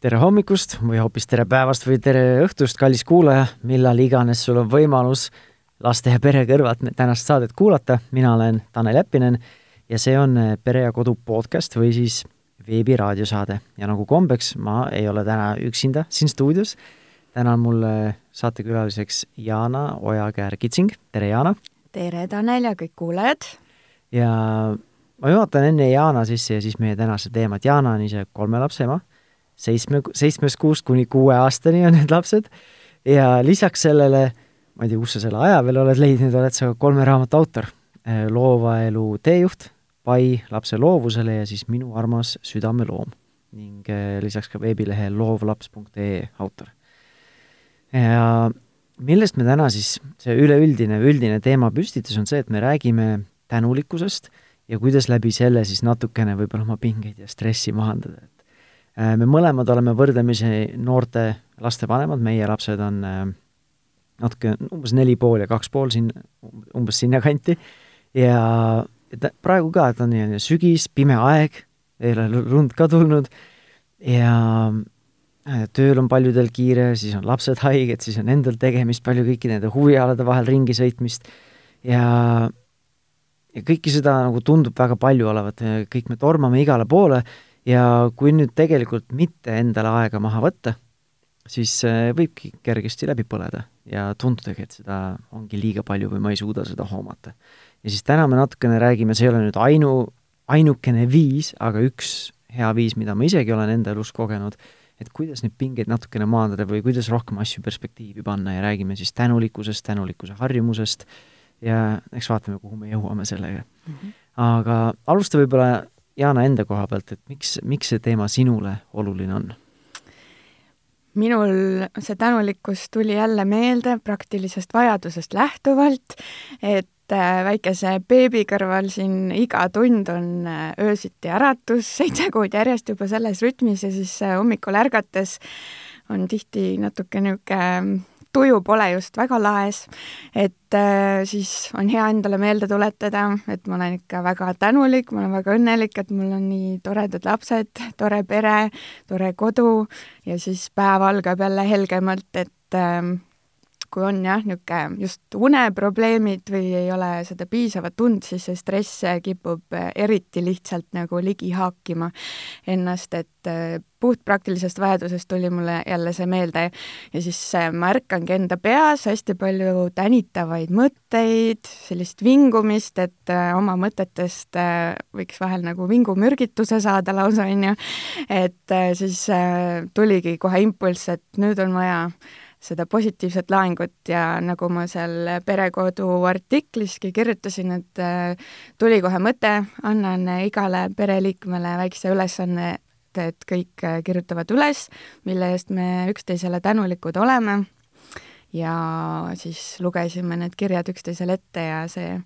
tere hommikust või hoopis tere päevast või tere õhtust, kallis kuulaja, millal iganes sul on võimalus laste ja pere kõrvalt tänast saadet kuulata, mina olen Tanel Jeppinen ja see on Pere ja Kodu podcast või siis veebiraadiosaade ja nagu kombeks, ma ei ole täna üksinda siin stuudios. täna on mul saatekülaliseks Jana Ojakäär-Kitsing, tere Jana! tere Tanel ja kõik kuulajad! ja ma juhatan enne Jana sisse ja siis meie tänase teemat, Jana on ise kolme lapse ema seitsme, seitsmest kuust kuni kuue aastani on need lapsed. Ja lisaks sellele, ma ei tea, kus sa selle aja veel oled leidnud, oled sa kolme raamatu autor, äh, loova elu teejuht, Pai lapse loovusele ja siis Minu armas südameloom ning äh, lisaks ka veebilehe loovlaps.ee autor. ja millest me täna siis, see üleüldine, üldine teemapüstitus on see, et me räägime tänulikkusest ja kuidas läbi selle siis natukene võib-olla oma pingeid ja stressi mahandada, me mõlemad oleme võrdlemisi noorte laste vanemad, meie lapsed on äh, natuke, umbes neli pool ja kaks pool siin, umbes sinnakanti, ja et praegu ka, et on nii-öelda sügis, pime aeg, ei ole lund ka tulnud. Ja äh, tööl on paljudel kiire, siis on lapsed haiged, siis on endal tegemist palju kõikide nende huvialade vahel ringi sõitmist. Ja ja kõike seda nagu tundub väga palju olevat, kõik me tormame igale poole ja kui nüüd tegelikult mitte endale aega maha võtta, siis äh, võibki kergesti läbi põleda ja tundudagi, et seda ongi liiga palju või ma ei suuda seda hoomata. ja siis täna me natukene räägime, see ei ole nüüd ainu, ainukene viis, aga üks hea viis, mida ma isegi olen enda elus kogenud, et kuidas neid pingeid natukene maandada või kuidas rohkem asju perspektiivi panna ja räägime siis tänulikkusest, tänulikkuse harjumusest ja eks vaatame, kuhu me jõuame sellega mm. -hmm. aga alusta võib-olla Jana enda koha pealt, et miks, miks see teema sinule oluline on? minul see tänulikkus tuli jälle meelde praktilisest vajadusest lähtuvalt, et äh, väikese beebi kõrval siin iga tund on äh, öösiti äratus, seitse kuud järjest juba selles rütmis ja siis äh, hommikul ärgates on tihti natuke niisugune tuju pole just väga laes, et äh, siis on hea endale meelde tuletada, et ma olen ikka väga tänulik, ma olen väga õnnelik, et mul on nii toredad lapsed, tore pere, tore kodu. Ja siis päev algab jälle helgemalt, et äh, kui on jah, niisugune just uneprobleemid või ei ole seda piisavat und, siis see stress kipub eriti lihtsalt nagu ligi haakima ennast, et äh, puhtpraktilisest vajadusest tuli mulle jälle see meelde. Ja siis äh, ma ärkangi enda peas hästi palju tänitavaid mõtteid, sellist vingumist, et oma mõtetest võiks vahel nagu vingumürgituse saada lausa, on ju, et siis tuligi kohe impulss, et nüüd on vaja seda positiivset laengut ja nagu ma seal Perekodu artikliski kirjutasin, et äh, tuli kohe mõte, annan igale pereliikmele väikse ülesanne, et kõik äh, kirjutavad üles, mille eest me üksteisele tänulikud oleme ja siis lugesime need kirjad üksteisele ette ja see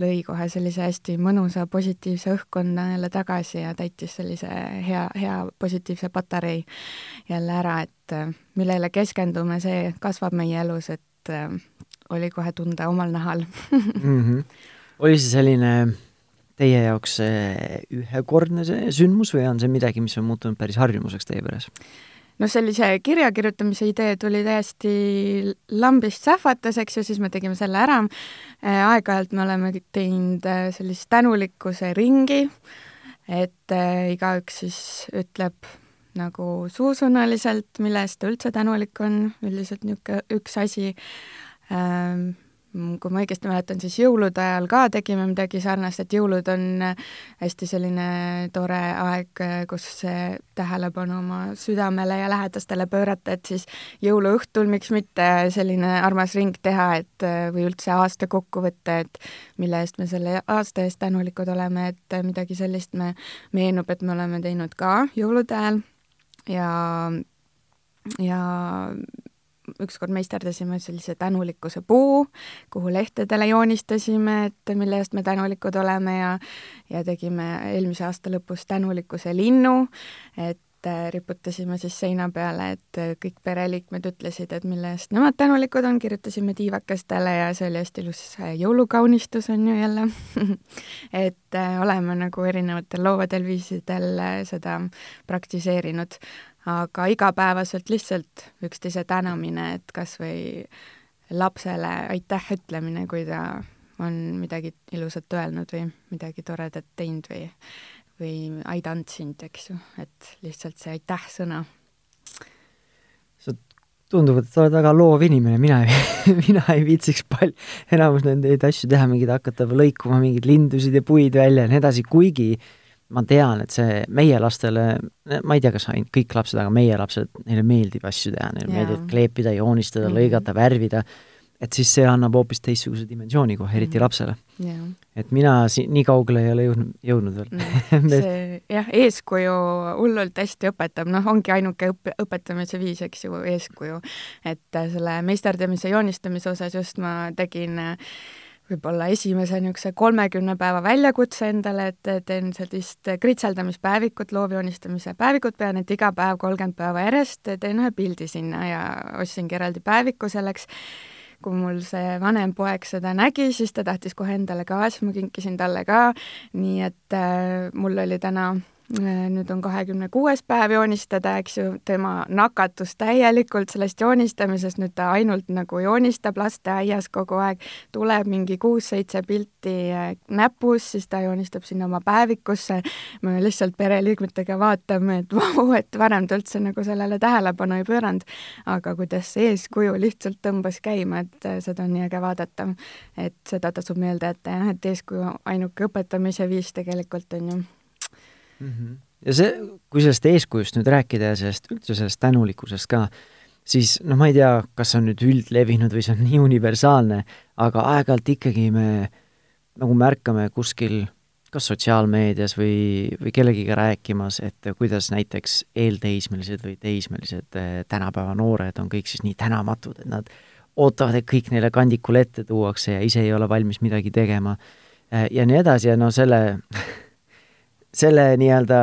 lõi kohe sellise hästi mõnusa positiivse õhkkonna jälle tagasi ja täitis sellise hea, hea positiivse patarei jälle ära, et äh, millele keskendume, see kasvab meie elus, et äh, oli kohe tunda omal nahal mm. -hmm. oli see selline teie jaoks ühekordne see sündmus või on see midagi, mis on muutunud päris harjumuseks teie peres? No sellise kirja kirjutamise idee tuli täiesti lambist sähvatas, eks ju, siis me tegime selle ära. Äh, aeg-ajalt me oleme teinud äh, sellist tänulikkuse ringi, et äh, igaüks siis ütleb nagu suusõnaliselt, mille eest ta üldse tänulik on, üldiselt niisugune üks asi ähm,, kui ma õigesti mäletan, siis jõulude ajal ka tegime midagi sarnast, et jõulud on äh, hästi selline tore aeg, äh, kus tähelepanu oma südamele ja lähedastele pöörata, et siis jõuluõhtul miks mitte selline armas ring teha, et äh, või üldse aasta kokku võtta, et mille eest me selle aasta eest tänulikud oleme, et midagi sellist me, meenub, et me oleme teinud ka jõulude ajal. Ja ja ükskord meisterdasime sellise tänulikkuse puu, kuhu lehtedele joonistasime, et mille eest me tänulikud oleme ja ja tegime eelmise aasta lõpus tänulikkuse linnu, et äh, riputasime siis seina peale, et äh, kõik pereliikmed ütlesid, et mille eest nemad tänulikud on, kirjutasime tiivakestele ja see oli hästi ilus äh, jõulukaunistus on ju jälle. Et oleme nagu erinevatel loovadel viisidel seda praktiseerinud aga igapäevaselt lihtsalt üksteise tänamine, et kas või lapsele aitäh ütlemine, kui ta on midagi ilusat öelnud või midagi toredat teinud või, või aidanud sind, eks ju, et lihtsalt see aitäh sõna. sa, tundub, et sa oled väga loov inimene, mina ei mina ei viitsiks palju, enamus neid asju teha, mingeid hakata lõikuma mingeid lindusid ja puid välja ja nii edasi, kuigi ma tean, et see meie lastele, ma ei tea, kas ainult kõik lapsed, aga meie lapsed, neile meeldib asju teha, neile meeldib kleepida, joonistada mm, -hmm. lõigata, värvida et siis see annab hoopis teistsuguse dimensiooni kohe, eriti mm. lapsele yeah.. et mina siin nii kaugele ei ole jõudnud, jõudnud veel mm. see jah, eeskuju hullult hästi õpetab, noh, ongi ainuke õp-, õpetamise viis, eks ju, eeskuju. et äh, selle meisterdamise joonistamise osas just ma tegin äh, võib-olla esimese niisuguse kolmekümne päeva väljakutse endale, et teen sellist kritseldamispäevikut, loovjoonistamise päevikut, pean, et iga päev kolmkümmend päeva järjest teen ühe pildi sinna ja ostsingi eraldi päeviku selleks. Kui mul see vanem poeg seda nägi, siis ta tahtis kohe endale ka, siis ma kinkisin talle ka, nii et äh, mul oli täna nüüd on kahekümne kuues päev joonistada, eks ju, tema nakatus täielikult sellest joonistamisest, nüüd ta ainult nagu joonistab lasteaias kogu aeg, tuleb mingi kuus-seitse pilti äh, näpus, siis ta joonistab sinna oma päevikusse, me lihtsalt pereliikmetega vaatame, et vau, et varem ta üldse nagu sellele tähelepanu ei pööranud, aga kuidas see eeskuju lihtsalt tõmbas käima, et äh, seda on nii äge vaadata. et seda tasub meelde jätta jah, et eeskuju ainuke õpetamise viis tegelikult on ju mm. -hmm. ja see, kui sellest eeskujust nüüd rääkida ja sellest, üldse sellest tänulikkusest ka, siis noh, ma ei tea, kas see on nüüd üldlevinud või see on nii universaalne, aga aeg-ajalt ikkagi me nagu märkame kuskil kas sotsiaalmeedias või, või kellegiga rääkimas, et kuidas näiteks eelteismelised või teismelised eh, tänapäeva noored on kõik siis nii tänamatud, et nad ootavad, et kõik neile kandikul ette tuuakse ja ise ei ole valmis midagi tegema eh, ja nii edasi ja no selle selle nii-öelda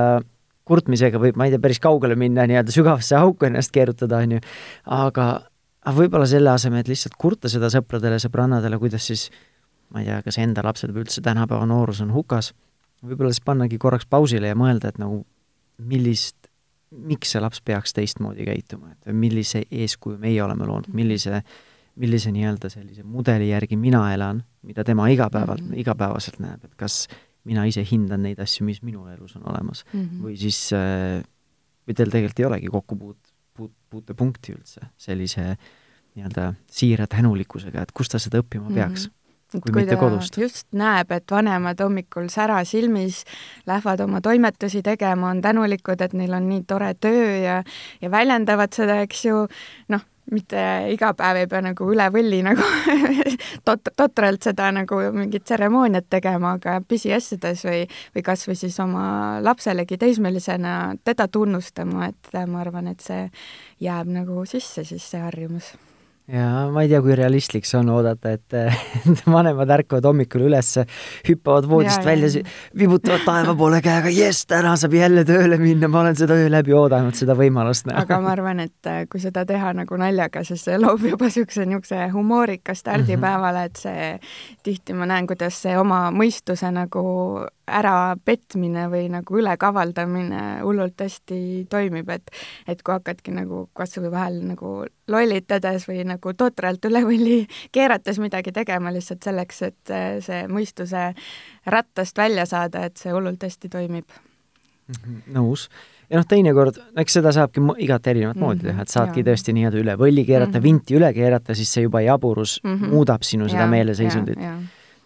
kurtmisega võib, ma ei tea, päris kaugele minna, nii-öelda sügavasse auku ennast keerutada, on ju, aga, aga võib-olla selle asemel, et lihtsalt kurta seda sõpradele, sõbrannadele, kuidas siis ma ei tea, kas enda lapsed või üldse tänapäeva noorus on hukas, võib-olla siis pannagi korraks pausile ja mõelda, et nagu millist, miks see laps peaks teistmoodi käituma, et millise eeskuju meie oleme loonud, millise millise nii-öelda sellise mudeli järgi mina elan, mida tema igapäevalt mm, -hmm. igapäevaselt näeb, et kas mina ise hindan neid asju, mis minu elus on olemas mm. -hmm. või siis äh, või teil tegelikult ei olegi kokkupuut-, puut-, puutepunkti üldse sellise nii-öelda siira tänulikkusega, et kust ta seda õppima peaks mm. -hmm kui, kui mitte kodust. just näeb, et vanemad hommikul sära silmis lähevad oma toimetusi tegema, on tänulikud, et neil on nii tore töö ja ja väljendavad seda, eks ju, noh, mitte iga päev ei pea nagu üle võlli nagu tot-, totralt seda nagu mingit tseremooniat tegema, aga pisiasjades või, või kas või siis oma lapselegi teismelisena teda tunnustama, et ma arvan, et see jääb nagu sisse siis, see harjumus ja ma ei tea, kui realistlik see on oodata, et vanemad ärkavad hommikul üles, hüppavad voodist ja, välja, vibutavad taeva poole käega, jess, täna saab jälle tööle minna, ma olen seda öö läbi oodanud, seda võimalust aga ma arvan, et äh, kui seda teha nagu naljaga, siis see loob juba niisuguse, niisuguse humoorika stardi mm -hmm. päevale, et see tihti ma näen, kuidas see oma mõistuse nagu ärapetmine või nagu ülekavaldamine hullult hästi toimib, et et kui hakkadki nagu kas või vahel nagu lollitades või nagu totralt üle võlli keerates midagi tegema lihtsalt selleks, et eh, see mõistuse rattast välja saada, et see hullult hästi toimib. Mhm, nõus ja noh, teinekord, eks seda saabki igat erinevat mm -hmm. moodi teha, et saadki ja. tõesti nii-öelda üle võlli keerata mm, -hmm. vinti üle keerata, siis see juba jaburus mm -hmm. muudab sinu seda meeleseisundit Äh,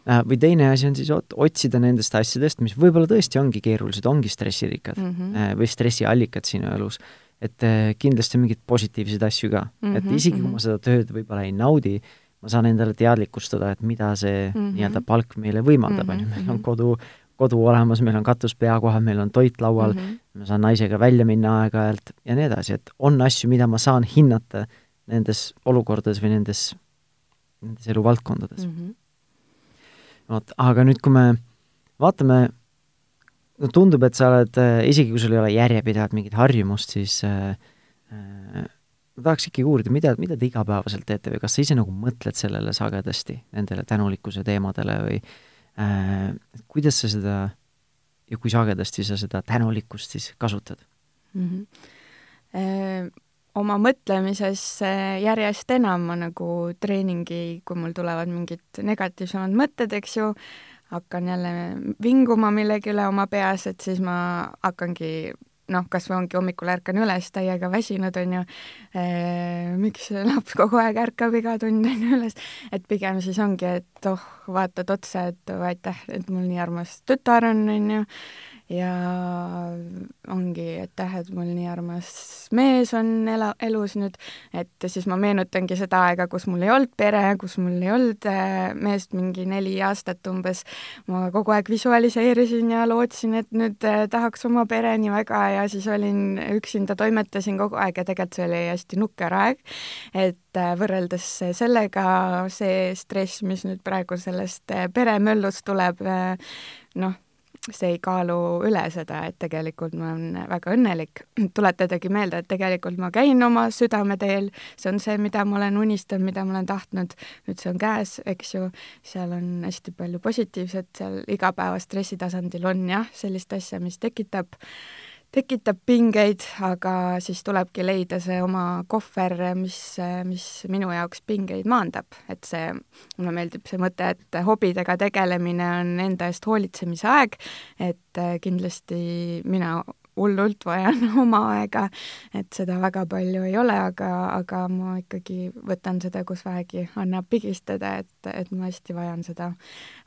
või teine asi on siis otsida nendest asjadest, mis võib-olla tõesti ongi keerulised, ongi stressirikkad mm -hmm. või stressiallikad sinu elus, et äh, kindlasti mingeid positiivseid asju ka mm, -hmm. et isegi kui ma mhm. seda tööd võib-olla ei naudi, ma saan endale teadlikustada, et mida see mm -hmm. nii-öelda palk meile võimaldab, on ju, meil on mhm. kodu, kodu olemas, meil on katus pea kohal, meil on toit laual mm, -hmm. ma saan naisega välja minna aeg-ajalt ja nii edasi, et on asju, mida ma saan hinnata nendes olukordades või nendes, nendes eluvaldkondades mm. -hmm vot, aga nüüd, kui me vaatame, no tundub, et sa oled, äh, isegi kui sul ei ole järjepidevat mingit harjumust, siis äh, äh, ma tahaks ikkagi uurida, mida, mida te igapäevaselt teete või kas sa ise nagu mõtled sellele sagedasti, nendele tänulikkuse teemadele või äh, kuidas sa seda ja kui sagedasti sa seda tänulikkust siis kasutad mm? -hmm oma mõtlemises järjest enam ma nagu treeningi, kui mul tulevad mingid negatiivsemad mõtted, eks ju, hakkan jälle vinguma millegi üle oma peas, et siis ma hakkangi noh, kas või ongi hommikul ärkan üles täiega väsinud, on ju e,, miks laps kogu aeg ärkab iga tund, on ju, üles, et pigem siis ongi, et oh, vaatad otsa, et aitäh, et mul nii armas tütar on, on ju, ja ongi, et jah, et mul nii armas mees on ela, elus nüüd, et siis ma meenutangi seda aega, kus mul ei olnud pere, kus mul ei olnud äh, meest mingi neli aastat umbes, ma kogu aeg visualiseerisin ja lootsin, et nüüd äh, tahaks oma pere nii väga ja siis olin üksinda, toimetasin kogu aeg ja tegelikult see oli hästi nukker aeg, et äh, võrreldes sellega see stress, mis nüüd praegu sellest peremöllust tuleb, noh, see ei kaalu üle seda, et tegelikult ma olen väga õnnelik. tuletadagi meelde, et tegelikult ma käin oma südameteel, see on see, mida ma olen unistanud, mida ma olen tahtnud, nüüd see on käes, eks ju, seal on hästi palju positiivset, seal igapäevast stressitasandil on jah, sellist asja, mis tekitab tekitab pingeid, aga siis tulebki leida see oma kohver, mis, mis minu jaoks pingeid maandab, et see, mulle meeldib see mõte, et hobidega tegelemine on enda eest hoolitsemise aeg, et kindlasti mina hullult vajan oma aega, et seda väga palju ei ole, aga, aga ma ikkagi võtan seda, kus vähegi annab pigistada, et, et ma hästi vajan seda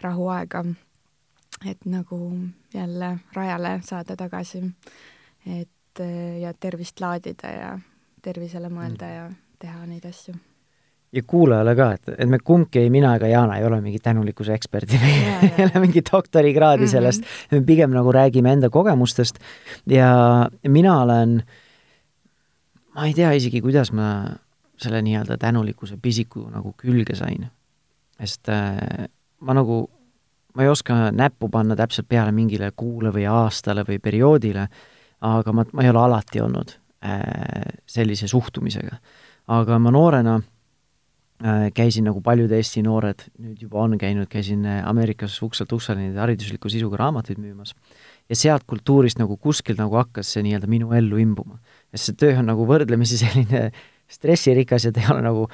rahuaega. et nagu jälle rajale saada tagasi et äh, ja tervist laadida ja tervisele mõelda mm. ja teha neid asju. ja kuulajale ka, et, et me kumbki, ei mina ega Jana ei ole mingi tänulikkuse eksperdid, me ei ole mingi doktorikraadi mm -hmm. sellest, me pigem nagu räägime enda kogemustest ja mina olen, ma ei tea isegi, kuidas ma selle nii-öelda tänulikkuse pisiku nagu külge sain. sest äh, ma nagu, ma ei oska näppu panna täpselt peale mingile kuule või aastale või perioodile aga ma, ma ei ole alati olnud äh, sellise suhtumisega. aga ma noorena äh, käisin, nagu paljud Eesti noored nüüd juba on käinud, käisin äh, Ameerikas ukselt uksele neid haridusliku sisuga raamatuid müümas. ja sealt kultuurist nagu kuskilt nagu hakkas see nii-öelda minu ellu imbuma. sest see töö on nagu võrdlemisi selline stressirikas ja ta ei ole nagu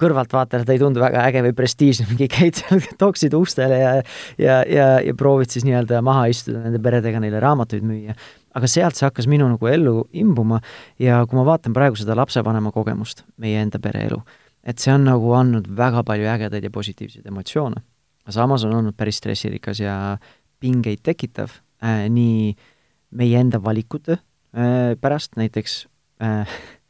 kõrvaltvaatajale ta ei tundu väga äge või prestiižne, mingi käid seal, toksid ustele ja ja, ja, ja proovid siis nii-öelda maha istuda nende peredega, neile raamatuid müüa aga sealt see hakkas minu nagu ellu imbuma ja kui ma vaatan praegu seda lapsevanema kogemust, meie enda pereelu, et see on nagu andnud väga palju ägedaid ja positiivseid emotsioone. samas on olnud päris stressirikas ja pingeid tekitav äh, nii meie enda valikute äh, pärast, näiteks äh,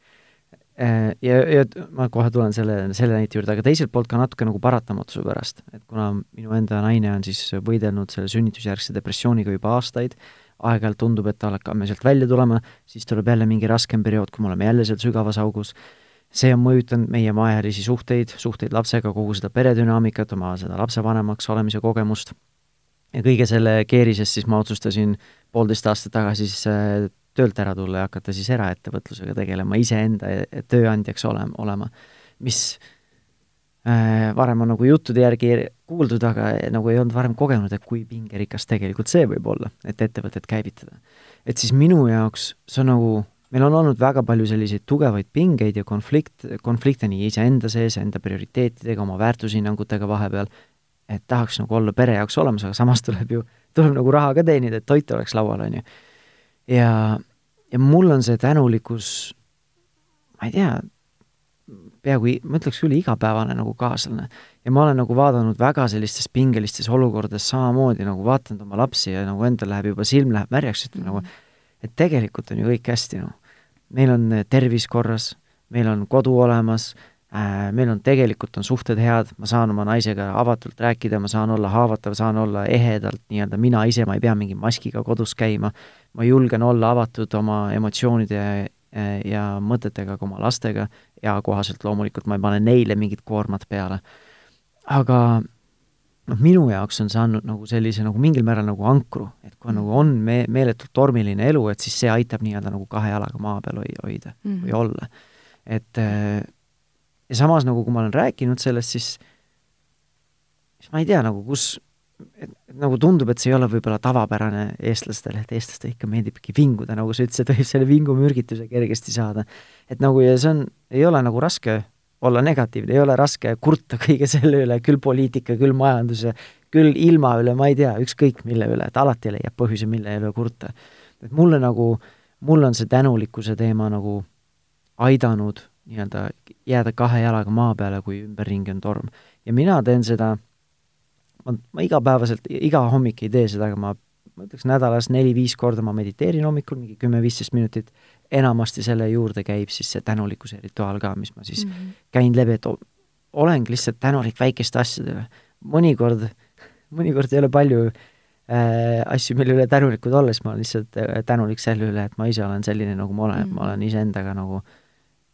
ja, ja ma kohe tulen selle, selle näite juurde, aga teiselt poolt ka natuke nagu paratamatuse pärast, et kuna minu enda naine on siis võidelnud selle sünnitusjärgse depressiooniga juba aastaid, aeg-ajalt tundub, et hakkame sealt välja tulema, siis tuleb jälle mingi raskem periood, kui me oleme jälle seal sügavas augus, see on mõjutanud meie maaealisi suhteid, suhteid lapsega, kogu seda peredünaamikat, oma seda lapsevanemaks olemise kogemust, ja kõige selle keerises siis ma otsustasin poolteist aastat tagasi siis äh, töölt ära tulla ja hakata siis eraettevõtlusega tegelema, iseenda tööandjaks olema, olema, mis Äh, varem on nagu juttude järgi kuuldud, aga nagu ei olnud varem kogenud, et kui pingerikas tegelikult see võib olla, et ettevõtet käivitada. et siis minu jaoks see on nagu, meil on olnud väga palju selliseid tugevaid pingeid ja konflikt, konflikte nii iseenda sees, enda prioriteetidega, oma väärtushinnangutega vahepeal, et tahaks nagu olla pere jaoks olemas, aga samas tuleb ju, tuleb nagu raha ka teenida, et toit oleks laual, on ju. Ja, ja mul on see tänulikkus, ma ei tea, peaaegu, ma ütleks küll igapäevane nagu kaaslane. ja ma olen nagu vaadanud väga sellistes pingelistes olukordades samamoodi nagu vaatanud oma lapsi ja nagu endal läheb juba, silm läheb märjaks, et mm -hmm. nagu, et tegelikult on ju kõik hästi, noh. meil on tervis korras, meil on kodu olemas meil on, tegelikult on suhted head, ma saan oma naisega avatult rääkida, ma saan olla haavatav, saan olla ehedalt nii-öelda mina ise, ma ei pea mingi maskiga kodus käima, ma julgen olla avatud oma emotsioonide Eh, ja mõtetega ka oma lastega, eakohaselt loomulikult ma ei pane neile mingit koormat peale. aga noh, minu jaoks on see andnud nagu sellise nagu mingil määral nagu ankru, et kui nagu on me-, meeletult tormiline elu, et siis see aitab nii-öelda nagu kahe jalaga maa peal hoi-, hoida mm -hmm. või olla. et eh, ja samas nagu, kui ma olen rääkinud sellest, siis siis ma ei tea nagu, kus, et, et nagu tundub, et see ei ole võib-olla tavapärane eestlastele, et eestlastele ikka meeldibki vinguda, nagu sa ütlesid, võib selle vingumürgituse kergesti saada. et nagu ja see on, ei ole nagu raske olla negatiivne, ei ole raske kurta kõige selle üle, küll poliitika, küll majanduse, küll ilma üle, ma ei tea, ükskõik mille üle, et alati leiab põhjuse, mille üle kurta. et mulle nagu, mulle on see tänulikkuse teema nagu aidanud nii-öelda jääda kahe jalaga maa peale, kui ümberringi on torm. ja mina teen seda, ma, ma igapäevaselt, iga hommik ei tee seda, aga ma, ma ütleks nädalas neli-viis korda ma mediteerin hommikul, mingi kümme-viisteist minutit, enamasti selle juurde käib siis see tänulikkuse rituaal ka, mis ma siis mm -hmm. käin läbi, et olengi lihtsalt tänulik väikeste asjade üle. mõnikord, mõnikord ei ole palju äh, asju, mille üle tänulikud olla, siis ma olen lihtsalt äh, tänulik selle üle, et ma ise olen selline, nagu ma olen mm, -hmm. ma olen iseendaga nagu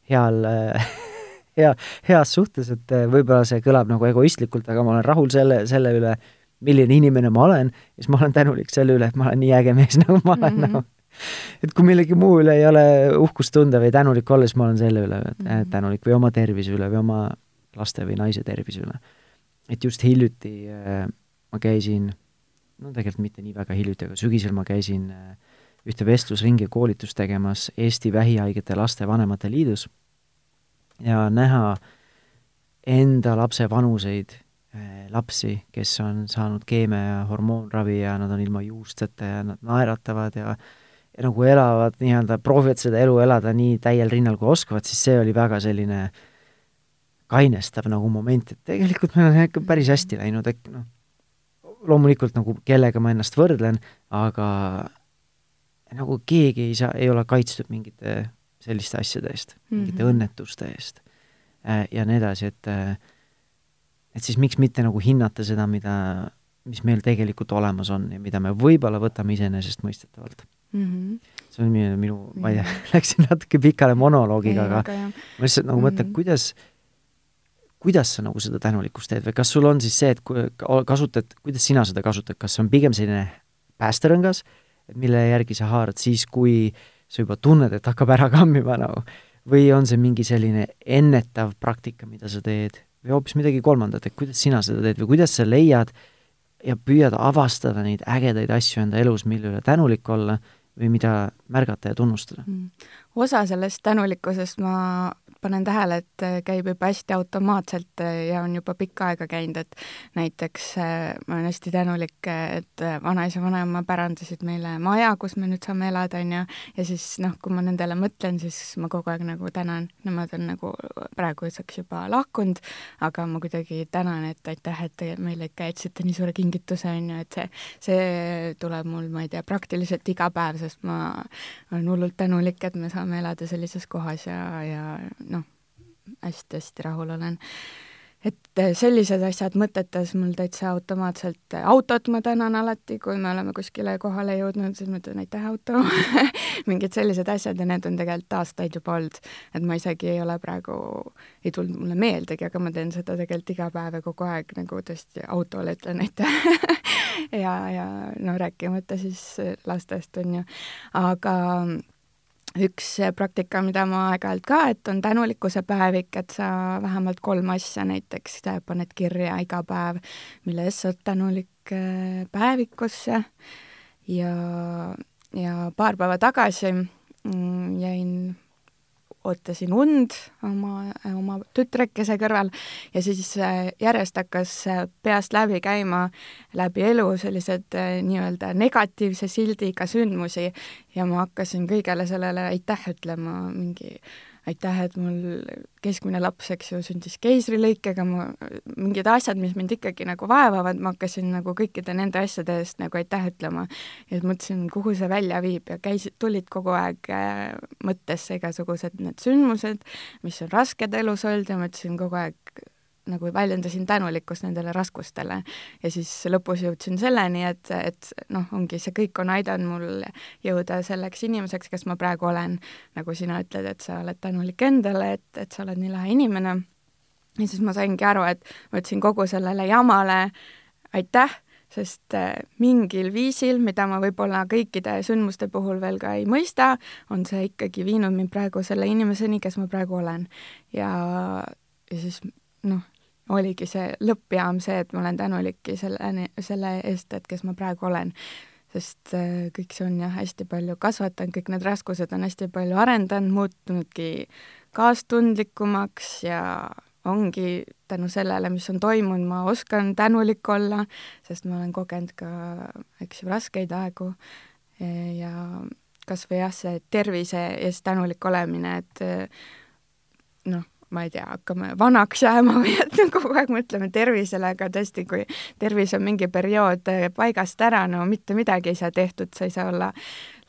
heal hea, heas suhtes, et äh, võib-olla see kõlab nagu egoistlikult, aga ma olen rahul selle, selle üle, milline inimene ma olen, ja siis ma olen tänulik selle üle, et ma olen nii äge mees, nagu ma olen mm, -hmm. nagu et kui millegi muu üle ei ole uhkust tunda või tänulik olla, siis ma olen selle üle mm -hmm. tänulik või oma tervise üle või oma laste või naise tervise üle. et just hiljuti äh, ma käisin, no tegelikult mitte nii väga hiljuti, aga sügisel ma käisin äh, ühte vestlusringi koolitust tegemas Eesti Vähihaigete Laste Vanemate Liidus ja näha enda lapse vanuseid äh, lapsi, kes on saanud keemia ja hormoonravi ja nad on ilma juusteta ja nad naeratavad ja ja nagu elavad nii-öelda, proovivad seda elu elada nii täiel rinnal, kui oskavad, siis see oli väga selline kainestav nagu moment, et tegelikult meil on ikka päris hästi läinud, et noh, loomulikult nagu kellega ma ennast võrdlen, aga nagu keegi ei saa, ei ole kaitstud mingite selliste asjade eest mm, -hmm. mingite mhm. õnnetuste eest äh, ja nii edasi, et äh, et siis miks mitte nagu hinnata seda, mida, mis meil tegelikult olemas on ja mida me võib-olla võtame iseenesestmõistetavalt mm. -hmm. see on minu, minu, ma ei tea, läksin natuke pikale monoloogiga, aga, ma lihtsalt nagu mm -hmm. mõtlen, mhm. kuidas, kuidas sa nagu seda tänulikkust teed või kas sul on siis see, et kui kasutad, kuidas sina seda kasutad, kas see on pigem selline päästerõngas, mille järgi sa haarad siis, kui sa juba tunned, et hakkab ära kammima nagu, või on see mingi selline ennetav praktika, mida sa teed, või hoopis midagi kolmandat, et kuidas sina seda teed või kuidas sa leiad ja püüad avastada neid ägedaid asju enda elus, mille üle tänulik olla või mida märgata ja tunnustada mm.? osa sellest tänulikkusest ma panen tähele, et äh, käib juba hästi automaatselt äh, ja on juba pikka aega käinud, et näiteks äh, ma olen hästi tänulik, et vanaisa, vanaema pärandasid meile maja, kus me nüüd saame elada, on ju, ja siis noh, kui ma nendele mõtlen, siis ma kogu aeg nagu tänan, nemad on nagu praeguseks juba lahkunud, aga ma kuidagi tänan, et aitäh, et te meile ikka jätsite nii suure kingituse, on ju, et see, see tuleb mul, ma ei tea, praktiliselt iga päev, sest ma olen hullult tänulik, et me saame elada sellises kohas ja, ja hästi-hästi rahul olen. et eh, sellised asjad mõtetes mul täitsa automaatselt, eh, autot ma tänan alati, kui me oleme kuskile kohale jõudnud, siis ma ütlen aitäh, auto mingid sellised asjad ja need on tegelikult aastaid juba olnud. et ma isegi ei ole praegu, ei tulnud mulle meeldegi, aga ma teen seda tegelikult iga päev ja kogu aeg nagu tõesti autole ütlen aitäh ja, ja no rääkimata siis lastest, on ju. aga üks praktika, mida ma aeg-ajalt ka, et on tänulikkuse päevik, et sa vähemalt kolm asja näiteks paned kirja iga päev, mille eest sa oled tänulik äh, päevikusse. Ja, ja paar päeva tagasi mm, jäin ootasin und oma, oma tütrekese kõrval ja siis äh, järjest hakkas äh, peast läbi käima läbi elu sellised äh, nii-öelda negatiivse sildiga sündmusi ja ma hakkasin kõigele sellele aitäh ütlema, mingi aitäh, et mul keskmine laps, eks ju, sündis keisrilõikega, ma, mingid asjad, mis mind ikkagi nagu vaevavad, ma hakkasin nagu kõikide nende asjade eest nagu aitäh ütlema. ja mõtlesin, kuhu see välja viib ja käisid, tulid kogu aeg äh, mõttesse igasugused need sündmused, mis on rasked elus olnud ja mõtlesin kogu aeg nagu väljendasin tänulikkust nendele raskustele. ja siis lõpus jõudsin selleni, et, et noh, ongi see kõik on aidanud mul jõuda selleks inimeseks, kes ma praegu olen. nagu sina ütled, et sa oled tänulik endale, et, et sa oled nii lahe inimene. ja siis ma saingi aru, et ma ütlesin kogu sellele jamale aitäh, sest äh, mingil viisil, mida ma võib-olla kõikide sündmuste puhul veel ka ei mõista, on see ikkagi viinud mind praegu selle inimeseni, kes ma praegu olen. ja, ja siis noh, oligi see lõppjaam see, et ma olen tänulikki selle, selle eest, et kes ma praegu olen. sest äh, kõik see on jah, hästi palju kasvatanud, kõik need raskused on hästi palju arendanud, muutunudki kaastundlikumaks ja ongi tänu sellele, mis on toimunud, ma oskan tänulik olla, sest ma olen kogenud ka, eks ju, raskeid aegu ja kas või jah, see tervise eest tänulik olemine, et noh, ma ei tea, hakkame vanaks jääma või et kogu aeg mõtleme tervisele, aga tõesti, kui tervis on mingi periood paigast ära, no mitte midagi ei saa tehtud, sa ei saa olla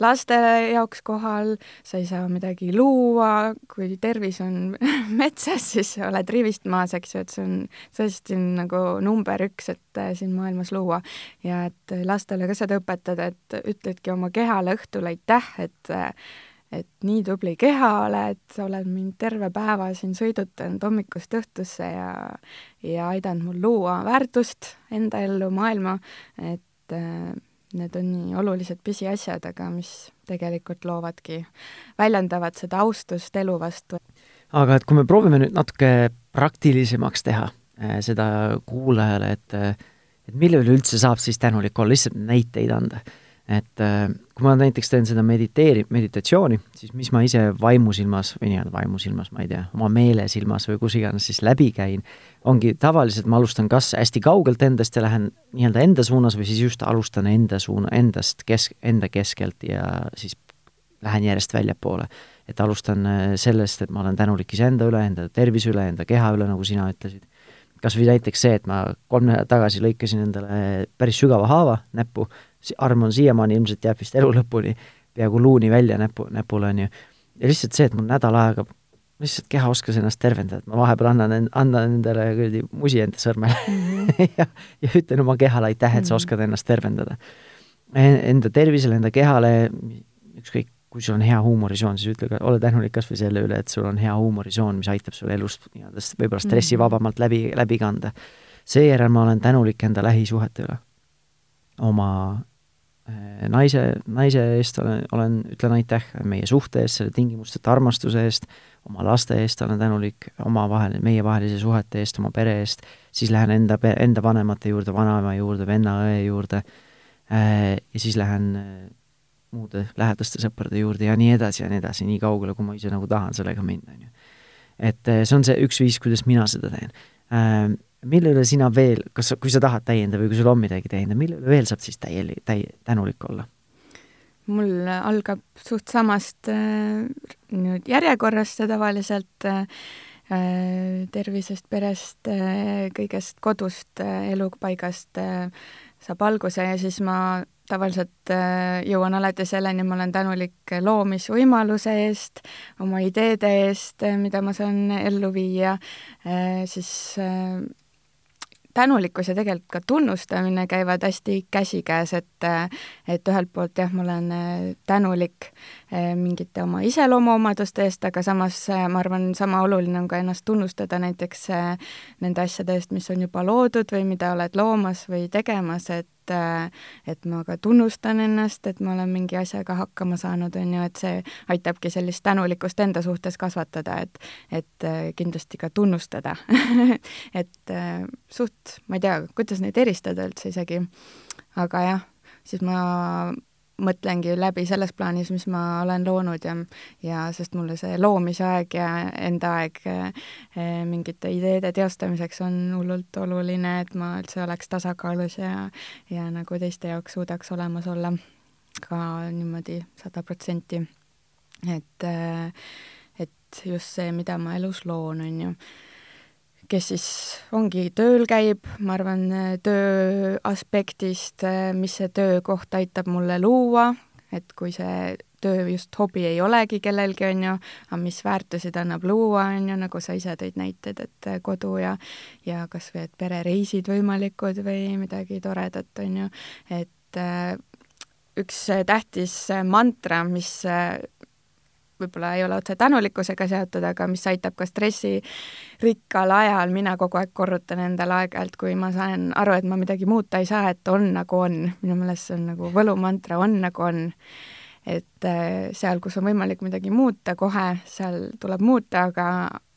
laste jaoks kohal, sa ei saa midagi luua, kui tervis on metsas, siis oled rivist maas, eks ju, et see on tõesti nagu number üks, et äh, siin maailmas luua. ja et lastele ka seda õpetada, et ütledki oma kehale õhtul aitäh, et äh, et nii tubli keha oled, sa oled mind terve päeva siin sõidutanud hommikust õhtusse ja ja aidanud mul luua väärtust enda ellu, maailma, et äh, need on nii olulised pisiasjad, aga mis tegelikult loovadki, väljendavad seda austust elu vastu. aga et kui me proovime nüüd natuke praktilisemaks teha äh, seda kuulajale, et et mille üle üldse saab siis tänulik olla, lihtsalt näiteid anda et äh, kui ma näiteks teen seda mediteeri-, meditatsiooni, siis mis ma ise vaimusilmas või nii-öelda vaimusilmas, ma ei tea, oma meelesilmas või kus iganes siis läbi käin, ongi tavaliselt ma alustan kas hästi kaugelt endast ja lähen nii-öelda enda suunas või siis just alustan enda suuna, endast kesk, enda keskelt ja siis lähen järjest väljapoole. et alustan äh, sellest, et ma olen tänulik iseenda üle, enda tervise üle, enda keha üle, nagu sina ütlesid. kas või näiteks see, et ma kolm nädalat tagasi lõikasin endale päris sügava haava näppu arm on siiamaani ilmselt jääb vist elu lõpuni peaaegu luuni välja näpu, näpul, on ju. ja lihtsalt see, et mul nädal aega lihtsalt keha oskas ennast tervendada, et ma vahepeal annan, annan endale kuradi musi enda sõrmele -hmm. ja, ja ütlen oma kehale aitäh, et sa mhm. oskad ennast tervendada. Enda tervisele, enda kehale, ükskõik, kui sul on hea huumorisoon, siis ütle ka, ole tänulik kas või selle üle, et sul on hea huumorisoon, mis aitab sul elust nii-öelda võib-olla stressivabamalt mhm. läbi, läbi kanda. seejärel ma olen tänulik enda lähisuhete üle. oma naise, naise eest olen, olen, ütlen aitäh meie suhte eest, selle tingimusteta armastuse eest, oma laste eest olen tänulik, omavahel, meievahelise suhete eest, oma pere eest, siis lähen enda, enda vanemate juurde, vanaema juurde, venna-õe juurde. Äh, ja siis lähen äh, muude lähedaste sõprade juurde ja nii edasi ja nii edasi, nii kaugele, kui ma ise nagu tahan sellega minna, on ju. et see on see üks viis, kuidas mina seda teen mille üle sina veel, kas, kui sa tahad täiendada või kui sul on midagi täiendada, mille üle veel saab siis täieli-, täi-, tänulik olla? mul algab suht samast äh, nüüd järjekorrast see tavaliselt äh, äh, tervisest, perest äh,, kõigest kodust äh,, elupaigast äh, saab alguse ja siis ma tavaliselt äh, jõuan alati selleni, ma olen tänulik loomisvõimaluse eest, oma ideede eest, äh, mida ma saan ellu viia, siis tänulikkus ja tegelikult ka tunnustamine käivad hästi käsikäes, et et ühelt poolt jah, ma olen äh, tänulik äh, mingite oma iseloomuomaduste eest, aga samas äh, ma arvan, sama oluline on ka ennast tunnustada näiteks nende asjade eest, mis on juba loodud või mida oled loomas või tegemas, et et ma ka tunnustan ennast, et ma olen mingi asjaga hakkama saanud, on ju, et see aitabki sellist tänulikkust enda suhtes kasvatada, et et kindlasti ka tunnustada. Et suht, ma ei tea, kuidas neid eristada üldse isegi, aga jah, siis ma mõtlengi läbi selles plaanis, mis ma olen loonud ja, ja sest mulle see loomise aeg ja enda aeg eh, mingite ideede teostamiseks on hullult oluline, et ma üldse oleks tasakaalus ja, ja nagu teiste jaoks suudaks olemas olla ka niimoodi sada protsenti. et, eh, et just see, mida ma elus loon, on ju kes siis ongi tööl käib, ma arvan, töö aspektist, mis see töökoht aitab mulle luua, et kui see töö just hobi ei olegi kellelgi, on ju, aga mis väärtusi ta annab luua, on ju, nagu sa ise tõid näited, et kodu ja ja kas või et perereisid võimalikud või midagi toredat, on ju, et äh, üks tähtis mantra, mis võib-olla ei ole otse tänulikkusega seotud, aga mis aitab ka stressirikkal ajal, mina kogu aeg korrutan endale aeg-ajalt, kui ma saan aru, et ma midagi muuta ei saa, et on nagu on. minu meelest see on nagu võlumantra, on nagu on. et äh, seal, kus on võimalik midagi muuta kohe, seal tuleb muuta, aga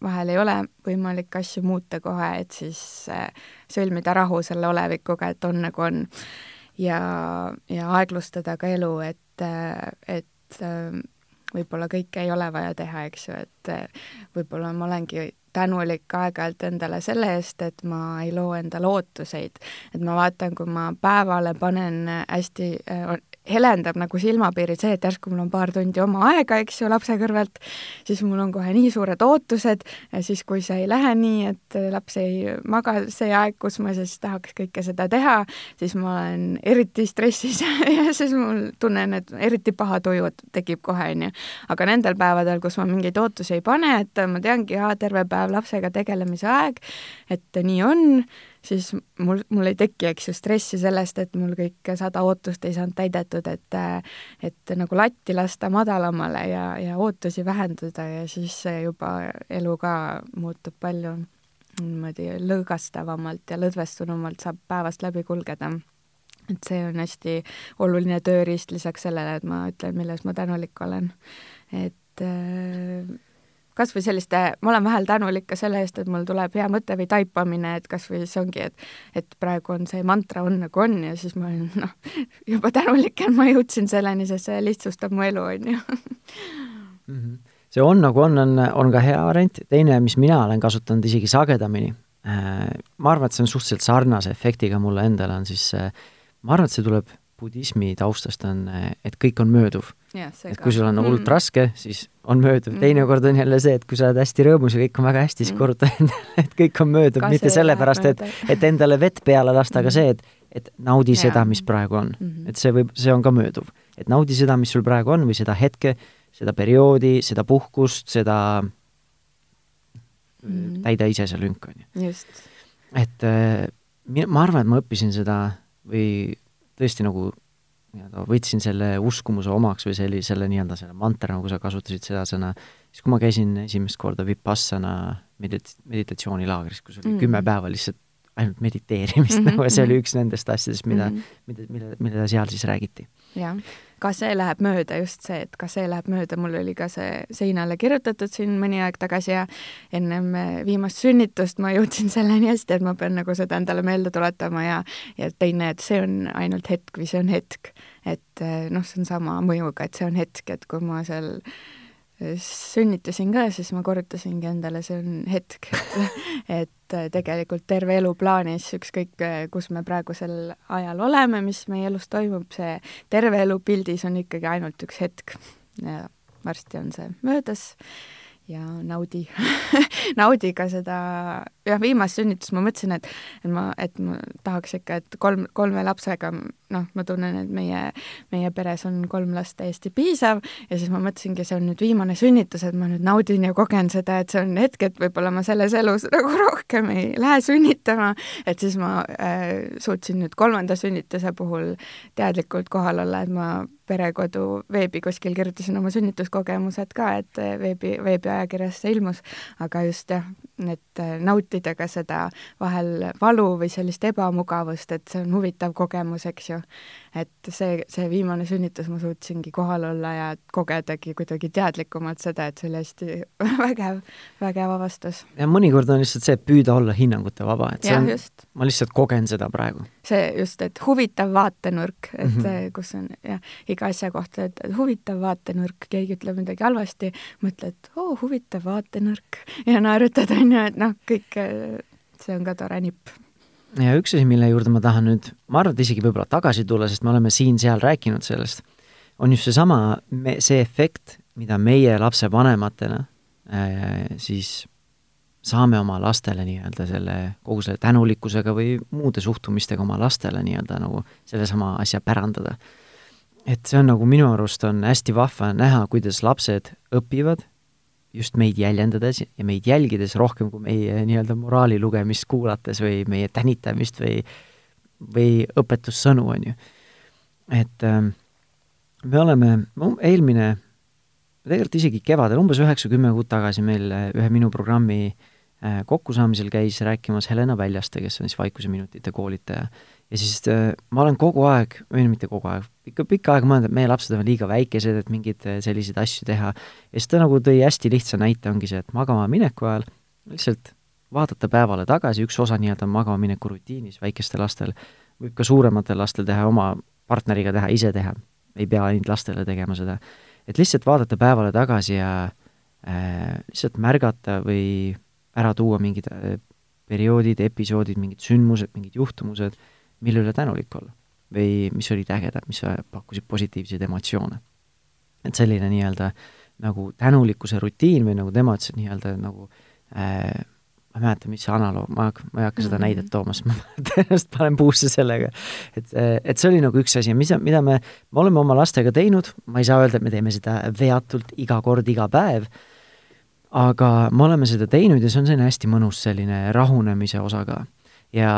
vahel ei ole võimalik asju muuta kohe, et siis äh, sõlmida rahu selle olevikuga, et on nagu on. ja, ja aeglustada ka elu, et, äh, et võib-olla kõike ei ole vaja teha, eks ju, et võib-olla ma olengi tänulik aeg-ajalt endale selle eest, et ma ei loo endale ootuseid. et ma vaatan, kui ma päevale panen hästi, helendab nagu silmapiirid see, et järsku mul on paar tundi oma aega, eks ju, lapse kõrvalt, siis mul on kohe nii suured ootused siis, kui see ei lähe nii, et laps ei maga see aeg, kus ma siis tahaks kõike seda teha, siis ma olen eriti stressis ja siis mul tunnen, et eriti paha tuju tekib kohe, on ju. aga nendel päevadel, kus ma mingeid ootusi ei pane, et ma teangi, aa, terve päev lapsega tegelemise aeg, et nii on, siis mul, mul ei teki, eks ju, stressi sellest, et mul kõik sada ootust ei saanud täidetud, et et nagu latti lasta madalamale ja, ja ootusi vähendada ja siis juba elu ka muutub palju niimoodi lõõgastavamalt ja lõdvestunumalt saab päevast läbi kulgeda. et see on hästi oluline tööriist lisaks sellele, et ma ütlen, milles ma tänulik olen. et kas või selliste, ma olen vahel tänulik ka selle eest, et mul tuleb hea mõte või taipamine, et kas või see ongi, et et praegu on see mantra on nagu on ja siis ma olen noh, juba tänulik, et ma jõudsin selleni, sest see lihtsustab mu elu, on ju. Mhm. see on nagu on, on, on ka hea variant, teine, mis mina olen kasutanud isegi sagedamini, äh, ma arvan, et see on suhteliselt sarnase efektiga mulle endale, on siis ma arvan, et see tuleb budismi taustast on, et kõik on mööduv. Et kui sul on hullult mm. raske, siis on mööduv mm., teinekord on jälle see, et kui sa oled hästi rõõmus ja kõik on väga hästi, siis mm. korruta endale, et kõik on mööduv, mitte sellepärast, et, et endale vett peale lasta, aga mm. see, et et naudi ja. seda, mis praegu on mm. -hmm. et see võib, see on ka mööduv. et naudi seda, mis sul praegu on või seda hetke, seda perioodi, seda puhkust, seda mm -hmm. täida ise see lünk, on ju. et äh, ma arvan, et ma õppisin seda või tõesti nagu nii-öelda võtsin selle uskumuse omaks või selli-, selle nii-öelda selle mantra, nagu sa kasutasid seda sõna, siis kui ma käisin esimest korda Vipassana medit-, meditatsioonilaagris, kus oli mm. kümme päeva lihtsalt ainult mediteerimist mm, -hmm. nagu ja see oli üks nendest asjadest, mida mm, -hmm. mida, mille, millele seal siis räägiti. jah, ka see läheb mööda, just see, et ka see läheb mööda, mul oli ka see seinale kirjutatud siin mõni aeg tagasi ja ennem viimast sünnitust ma jõudsin selleni hästi, et ma pean nagu seda endale meelde tuletama ja ja teine, et see on ainult hetk või see on hetk. et noh, see on sama mõjuga, et see on hetk, et kui ma seal sünnitasin ka, siis ma korrutasingi endale, see on hetk, et, et tegelikult terve elu plaanis, ükskõik kus me praegusel ajal oleme, mis meie elus toimub, see terve elu pildis on ikkagi ainult üks hetk. Ja varsti on see möödas ja naudi naudi ka seda, jah, viimast sünnitust ma mõtlesin, et, et ma, et ma tahaks ikka, et kolm, kolme lapsega, noh, ma tunnen, et meie, meie peres on kolm last täiesti piisav ja siis ma mõtlesingi, see on nüüd viimane sünnitus, et ma nüüd naudin ja kogen seda, et see on hetk, et võib-olla ma selles elus nagu rohkem ei lähe sünnitama, et siis ma äh, suutsin nüüd kolmanda sünnituse puhul teadlikult kohal olla, et ma perekodu veebi kuskil kirjutasin oma sünnituskogemused ka, et veebi, veebiajakirjas see ilmus, aga just jah, et nautida ka seda vahel valu või sellist ebamugavust, et see on huvitav kogemus, eks ju et see, see viimane sünnitus ma suutsingi kohal olla ja kogedagi kuidagi teadlikumalt seda, et see oli hästi vägev, vägev avastus. ja mõnikord on lihtsalt see, et püüda olla hinnangute vaba, et see ja, on, ma lihtsalt kogen seda praegu. see just, et huvitav vaatenurk, et mm -hmm. kus on jah, iga asja kohta, et huvitav vaatenurk, keegi ütleb midagi halvasti, mõtled, oo, huvitav vaatenurk ja naerutad, on ju, et noh, kõik see on ka tore nipp ja üks asi, mille juurde ma tahan nüüd, ma arvan, et isegi võib-olla tagasi tulla, sest me oleme siin-seal rääkinud sellest, on just seesama, see efekt, mida meie lapsevanematena äh, siis saame oma lastele nii-öelda selle, kogu selle tänulikkusega või muude suhtumistega oma lastele nii-öelda nagu sellesama asja pärandada. et see on nagu minu arust on hästi vahva näha, kuidas lapsed õpivad just meid jäljendades ja meid jälgides rohkem kui meie nii-öelda moraali lugemist kuulates või meie tänitamist või, või õpetussõnu, on ju. et äh, me oleme, eelmine, tegelikult isegi kevadel, umbes üheksa-kümme kuud tagasi meil ühe minu programmi äh, kokkusaamisel käis rääkimas Helena Väljaste, kes on siis Vaikuseminutite koolitaja. Ja siis äh, ma olen kogu aeg, või mitte kogu aeg, ikka pikka aega mõelnud, et meie lapsed on liiga väikesed, et mingeid äh, selliseid asju teha. ja siis ta nagu tõi hästi lihtsa näite, ongi see, et magama mineku ajal lihtsalt vaadata päevale tagasi, üks osa nii-öelda magama mineku rutiinis väikestel lastel, võib ka suurematel lastel teha, oma partneriga teha, ise teha, ei pea ainult lastele tegema seda. et lihtsalt vaadata päevale tagasi ja äh, lihtsalt märgata või ära tuua mingid äh, perioodid, episoodid, mingid sündmused, mingid juhtumused, mille üle tänulik olla. või mis olid ägedad, mis pakkusid positiivseid emotsioone. et selline nii-öelda nagu tänulikkuse rutiin või nagu tema ütles, et nii-öelda nagu äh, ma ei mäleta, mis see analoog, ma, ma ei hakka seda mm -hmm. näidet tooma, sest ma tõenäoliselt panen puusse sellega. et, et see oli nagu üks asi, mis, mida me, me oleme oma lastega teinud, ma ei saa öelda, et me teeme seda veatult iga kord, iga päev, aga me oleme seda teinud ja see on selline hästi mõnus selline rahunemise osa ka. ja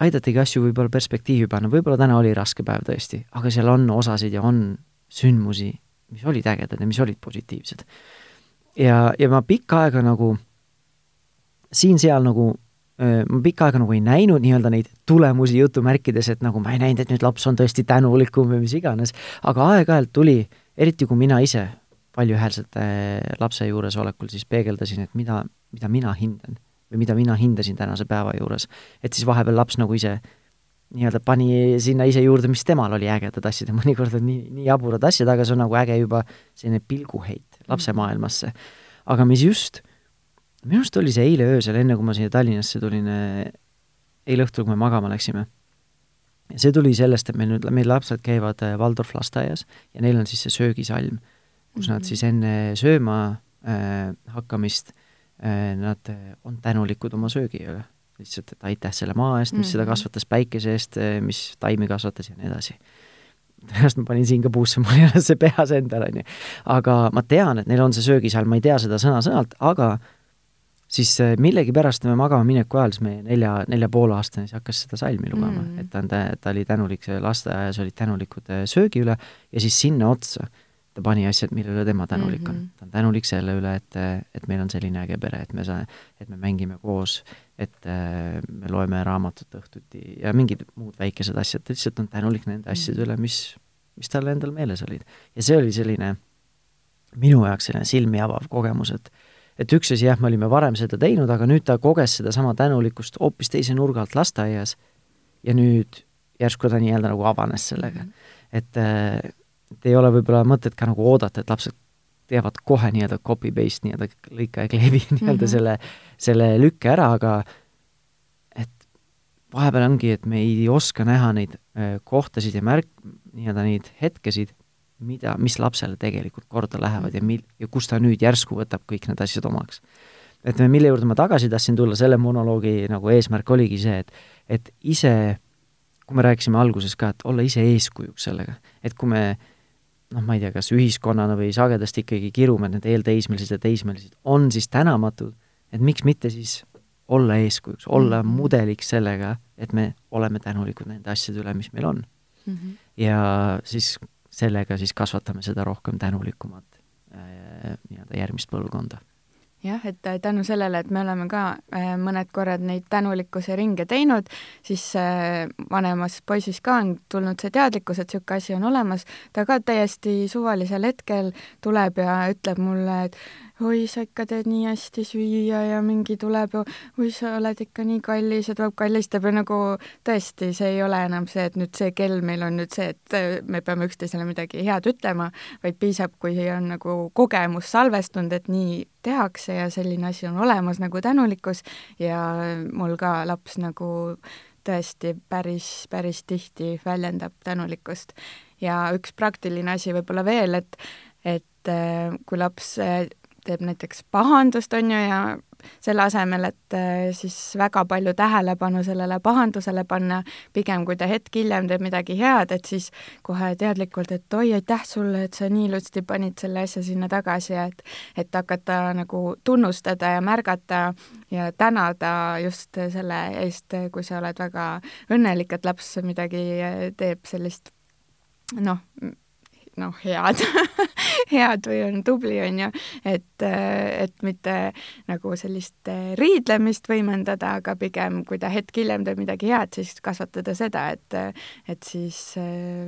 aidatagi asju võib-olla perspektiivi panna, võib-olla täna oli raske päev tõesti, aga seal on osasid ja on sündmusi, mis olid ägedad ja mis olid positiivsed. ja, ja ma pikka aega nagu siin-seal nagu ma pikka aega nagu ei näinud nii-öelda neid tulemusi jutumärkides, et nagu ma ei näinud, et nüüd laps on tõesti tänulikum või mis iganes, aga aeg-ajalt tuli, eriti kui mina ise valjuhäälsete lapse juuresolekul siis peegeldasin, et mida, mida mina hindan või mida mina hindasin tänase päeva juures. et siis vahepeal laps nagu ise nii-öelda pani sinna ise juurde, mis temal oli ägedad asjad ja mõnikord on nii, nii jaburad asjad, aga see on nagu äge juba selline pilguheit mhm. maailmasse. aga mis just minu arust oli see eile öösel, enne kui ma siia Tallinnasse tulin, eh, eile õhtul, kui me magama läksime. ja see tuli sellest, et meil nüüd, meil lapsed käivad Waldorf eh, lasteaias ja neil on siis see söögisalm, kus nad mhm. siis enne sööma äh, hakkamist äh, nad on tänulikud oma söögi üle. lihtsalt, et aitäh selle maa eest, mis mm -hmm. seda mhm. kasvatas, päikese eest, mis taimi kasvatas ja nii edasi tõenäoliselt ma panin siin ka puusse, mul ei ole see peas endal, on ju. aga ma tean, et neil on see söögisalm, ma ei tea seda sõna-sõnalt, aga siis äh, millegipärast me magama mineku ajal, siis meie nelja, nelja poole aastane siis hakkas seda salmi lugema mm., et ta on, ta oli tänulik, lasteaias olid tänulikud äh, söögi üle ja siis sinna otsa ta pani asjad, mille üle tema tänulik mm -hmm. on. Mhm. ta on tänulik selle üle, et, et meil on selline äge pere, et me saa-, et me mängime koos, et äh, me loeme raamatut õhtuti ja mingid muud väikesed asjad, ta lihtsalt on tänulik nende asjade mm -hmm. üle, mis, mis talle endal meeles olid. ja see oli selline minu jaoks selline silmi avav kogemus, et et üks asi jah, me olime varem seda teinud, aga nüüd ta koges sedasama tänulikkust hoopis teise nurga alt lasteaias ja nüüd järsku ta nii-öelda nagu avanes sellega. Mhm. et, äh, et ei ole võib-olla mõtet ka nagu oodata, et lapsed teevad kohe nii-öelda copy-paste nii-öelda lõika ja kleebi nii-öelda mm -hmm. selle, selle lükke ära, aga et vahepeal ongi, et me ei oska näha neid äh, kohtasid ja märk-, nii-öelda neid hetkesid mida, mis lapsele tegelikult korda lähevad ja mil-, ja kus ta nüüd järsku võtab kõik need asjad omaks. et mille juurde ma tagasi tahtsin tulla, selle monoloogi nagu eesmärk oligi see, et et ise, kui me rääkisime alguses ka, et olla ise eeskujuks sellega, et kui me noh, ma ei tea, kas ühiskonnana või sagedasti ikkagi kirume, et need eelteismelised ja teismelised on siis tänamatud, et miks mitte siis olla eeskujuks, olla mm -hmm. mudeliks sellega, et me oleme tänulikud nende asjade üle, mis meil on mm. -hmm. ja siis sellega siis kasvatame seda rohkem tänulikumat äh, nii-öelda järgmist põlvkonda jah, et tänu sellele, et me oleme ka äh, mõned korrad neid tänulikkuse ringe teinud, siis äh, vanemas poisis ka on tulnud see teadlikkus, et niisugune asi on olemas, ta ka täiesti suvalisel hetkel tuleb ja ütleb mulle, et oi, sa ikka teed nii hästi süüa ja mingi tuleb ja oi, sa oled ikka nii kallis ja tuleb kallistab ja nagu tõesti, see ei ole enam see, et nüüd see kell meil on nüüd see, et äh, me peame üksteisele midagi head ütlema, vaid piisab, kui on nagu kogemus salvestunud, et nii tehakse ja selline asi on olemas nagu tänulikkus ja mul ka laps nagu tõesti päris, päris tihti väljendab tänulikkust. ja üks praktiline asi võib-olla veel, et et äh, kui laps äh, teeb näiteks pahandust, on ju, ja selle asemel, et äh, siis väga palju tähelepanu sellele pahandusele panna, pigem kui ta hetk hiljem teeb midagi head, et siis kohe teadlikult, et oi, aitäh sulle, et sa nii ilusti panid selle asja sinna tagasi ja et et hakata nagu tunnustada ja märgata ja tänada just selle eest, kui sa oled väga õnnelik, et laps midagi teeb sellist noh, noh, head head või on tubli, on ju, et, et mitte nagu sellist riidlemist võimendada, aga pigem, kui ta hetk hiljem teeb midagi head, siis kasvatada seda, et, et siis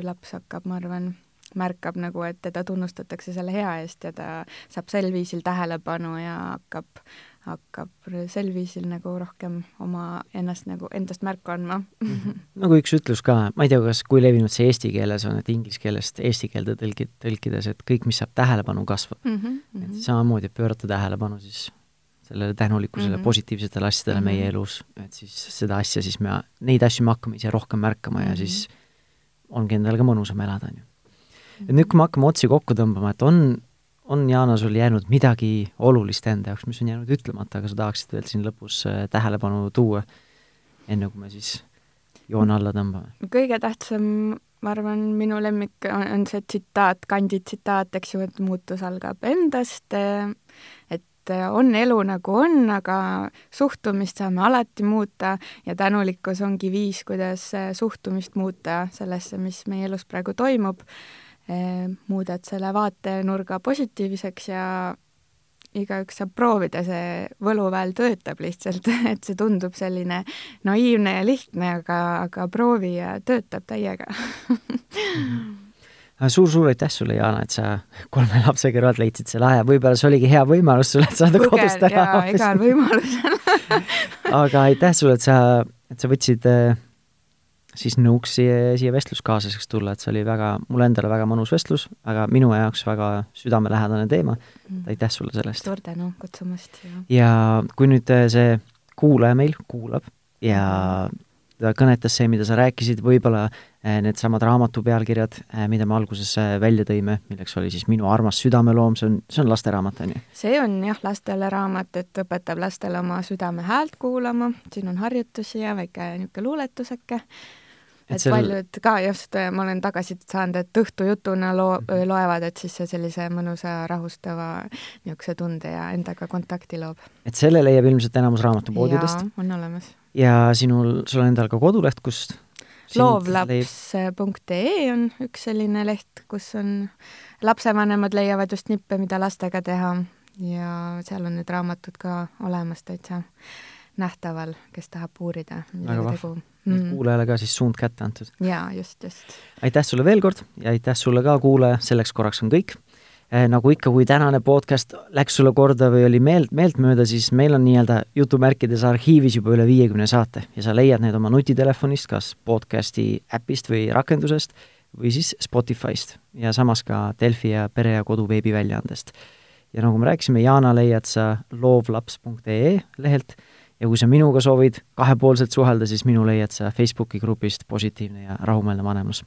laps hakkab, ma arvan, märkab nagu, et teda tunnustatakse selle hea eest ja ta saab sel viisil tähelepanu ja hakkab hakkab sel viisil nagu rohkem oma ennast nagu, endast märku andma nagu üks ütlus ka, ma ei tea, kas, kui levinud see eesti keeles on, et inglise keelest eesti keelde tõlgid, tõlkides, et kõik, mis saab tähelepanu, kasvab mm. -hmm. et samamoodi, et pöörata tähelepanu siis sellele tänulikkusele mm, -hmm. positiivsetele asjadele mm -hmm. meie elus, et siis seda asja siis me, neid asju me hakkame ise rohkem märkama mm -hmm. ja mhm. siis ongi endale ka mõnusam elada, on ju. et nüüd, kui me hakkame otsi kokku tõmbama, et on on, Jaana, sul jäänud midagi olulist enda jaoks, mis on jäänud ütlemata, aga sa tahaksid veel siin lõpus äh, tähelepanu tuua, enne kui me siis joone alla tõmbame? kõige tähtsam, ma arvan, minu lemmik on, on see tsitaat, kandi tsitaat, eks ju, et muutus algab endast, äh, et on elu nagu on, aga suhtumist saame alati muuta ja tänulikkus ongi viis, kuidas äh, suhtumist muuta sellesse, mis meie elus praegu toimub muudad selle vaatenurga positiivseks ja igaüks saab proovida, see võluväel töötab lihtsalt, et see tundub selline naiivne ja lihtne, aga, aga proovi ja töötab täiega suur-suur aitäh sulle, Jaana, et sa kolme lapse kõrvalt leidsid selle aja, võib-olla see oligi hea võimalus sulle, et saada Kugel, kodust ära. igal võimalusel. Aga aitäh sulle, et sa, et sa võtsid äh, siis nõuks siia, siia vestluskaaslaseks tulla, et see oli väga, mulle endale väga mõnus vestlus, aga minu jaoks väga südamelähedane teema mm.. aitäh sulle selle eest! suur tänu kutsumast! ja kui nüüd äh, see kuulaja meil kuulab ja ta kõnetas see, mida sa rääkisid, võib-olla äh, needsamad raamatu pealkirjad, äh, mida me alguses välja tõime, milleks oli siis Minu armas südameloom, see on, see on lasteraamat, on ju? see on jah, lastele raamat, et õpetab lastele oma südame häält kuulama, siin on harjutusi ja väike niisugune luuletuseke et, et seal... paljud ka just, ma olen tagasisidet saanud, et õhtujutuna loo- mm, -hmm. loevad, et siis see sellise mõnusa rahustava niisuguse tunde ja endaga kontakti loob. et selle leiab ilmselt enamus raamatupoodidest? on olemas. ja sinul, sul on endal ka koduleht, kust loovlaps.ee on üks selline leht, kus on, lapsevanemad leiavad just nippe, mida lastega teha ja seal on need raamatud ka olemas täitsa nähtaval, kes tahab uurida, millega tegu mm. kuulajale ka siis suund kätte antud. jaa, just, just. aitäh sulle veel kord ja aitäh sulle ka, kuulaja, selleks korraks on kõik eh,. nagu ikka, kui tänane podcast läks sulle korda või oli meelt, meeltmööda, siis meil on nii-öelda jutumärkides arhiivis juba üle viiekümne saate ja sa leiad need oma nutitelefonist, kas podcasti äpist või rakendusest või siis Spotify'st ja samas ka Delfi ja Pere ja Kodu veebiväljaandest. ja nagu me rääkisime, Jaana leiad sa loovlaps.ee lehelt ja kui sa minuga soovid kahepoolselt suhelda, siis minu leiad sa Facebooki grupist Positiivne ja rahumeelne vanemlus.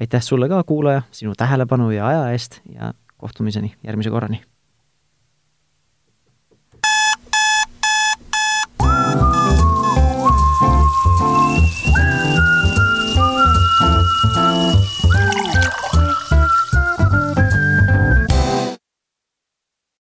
aitäh sulle ka, kuulaja, sinu tähelepanu ja aja eest ja kohtumiseni järgmise korrani!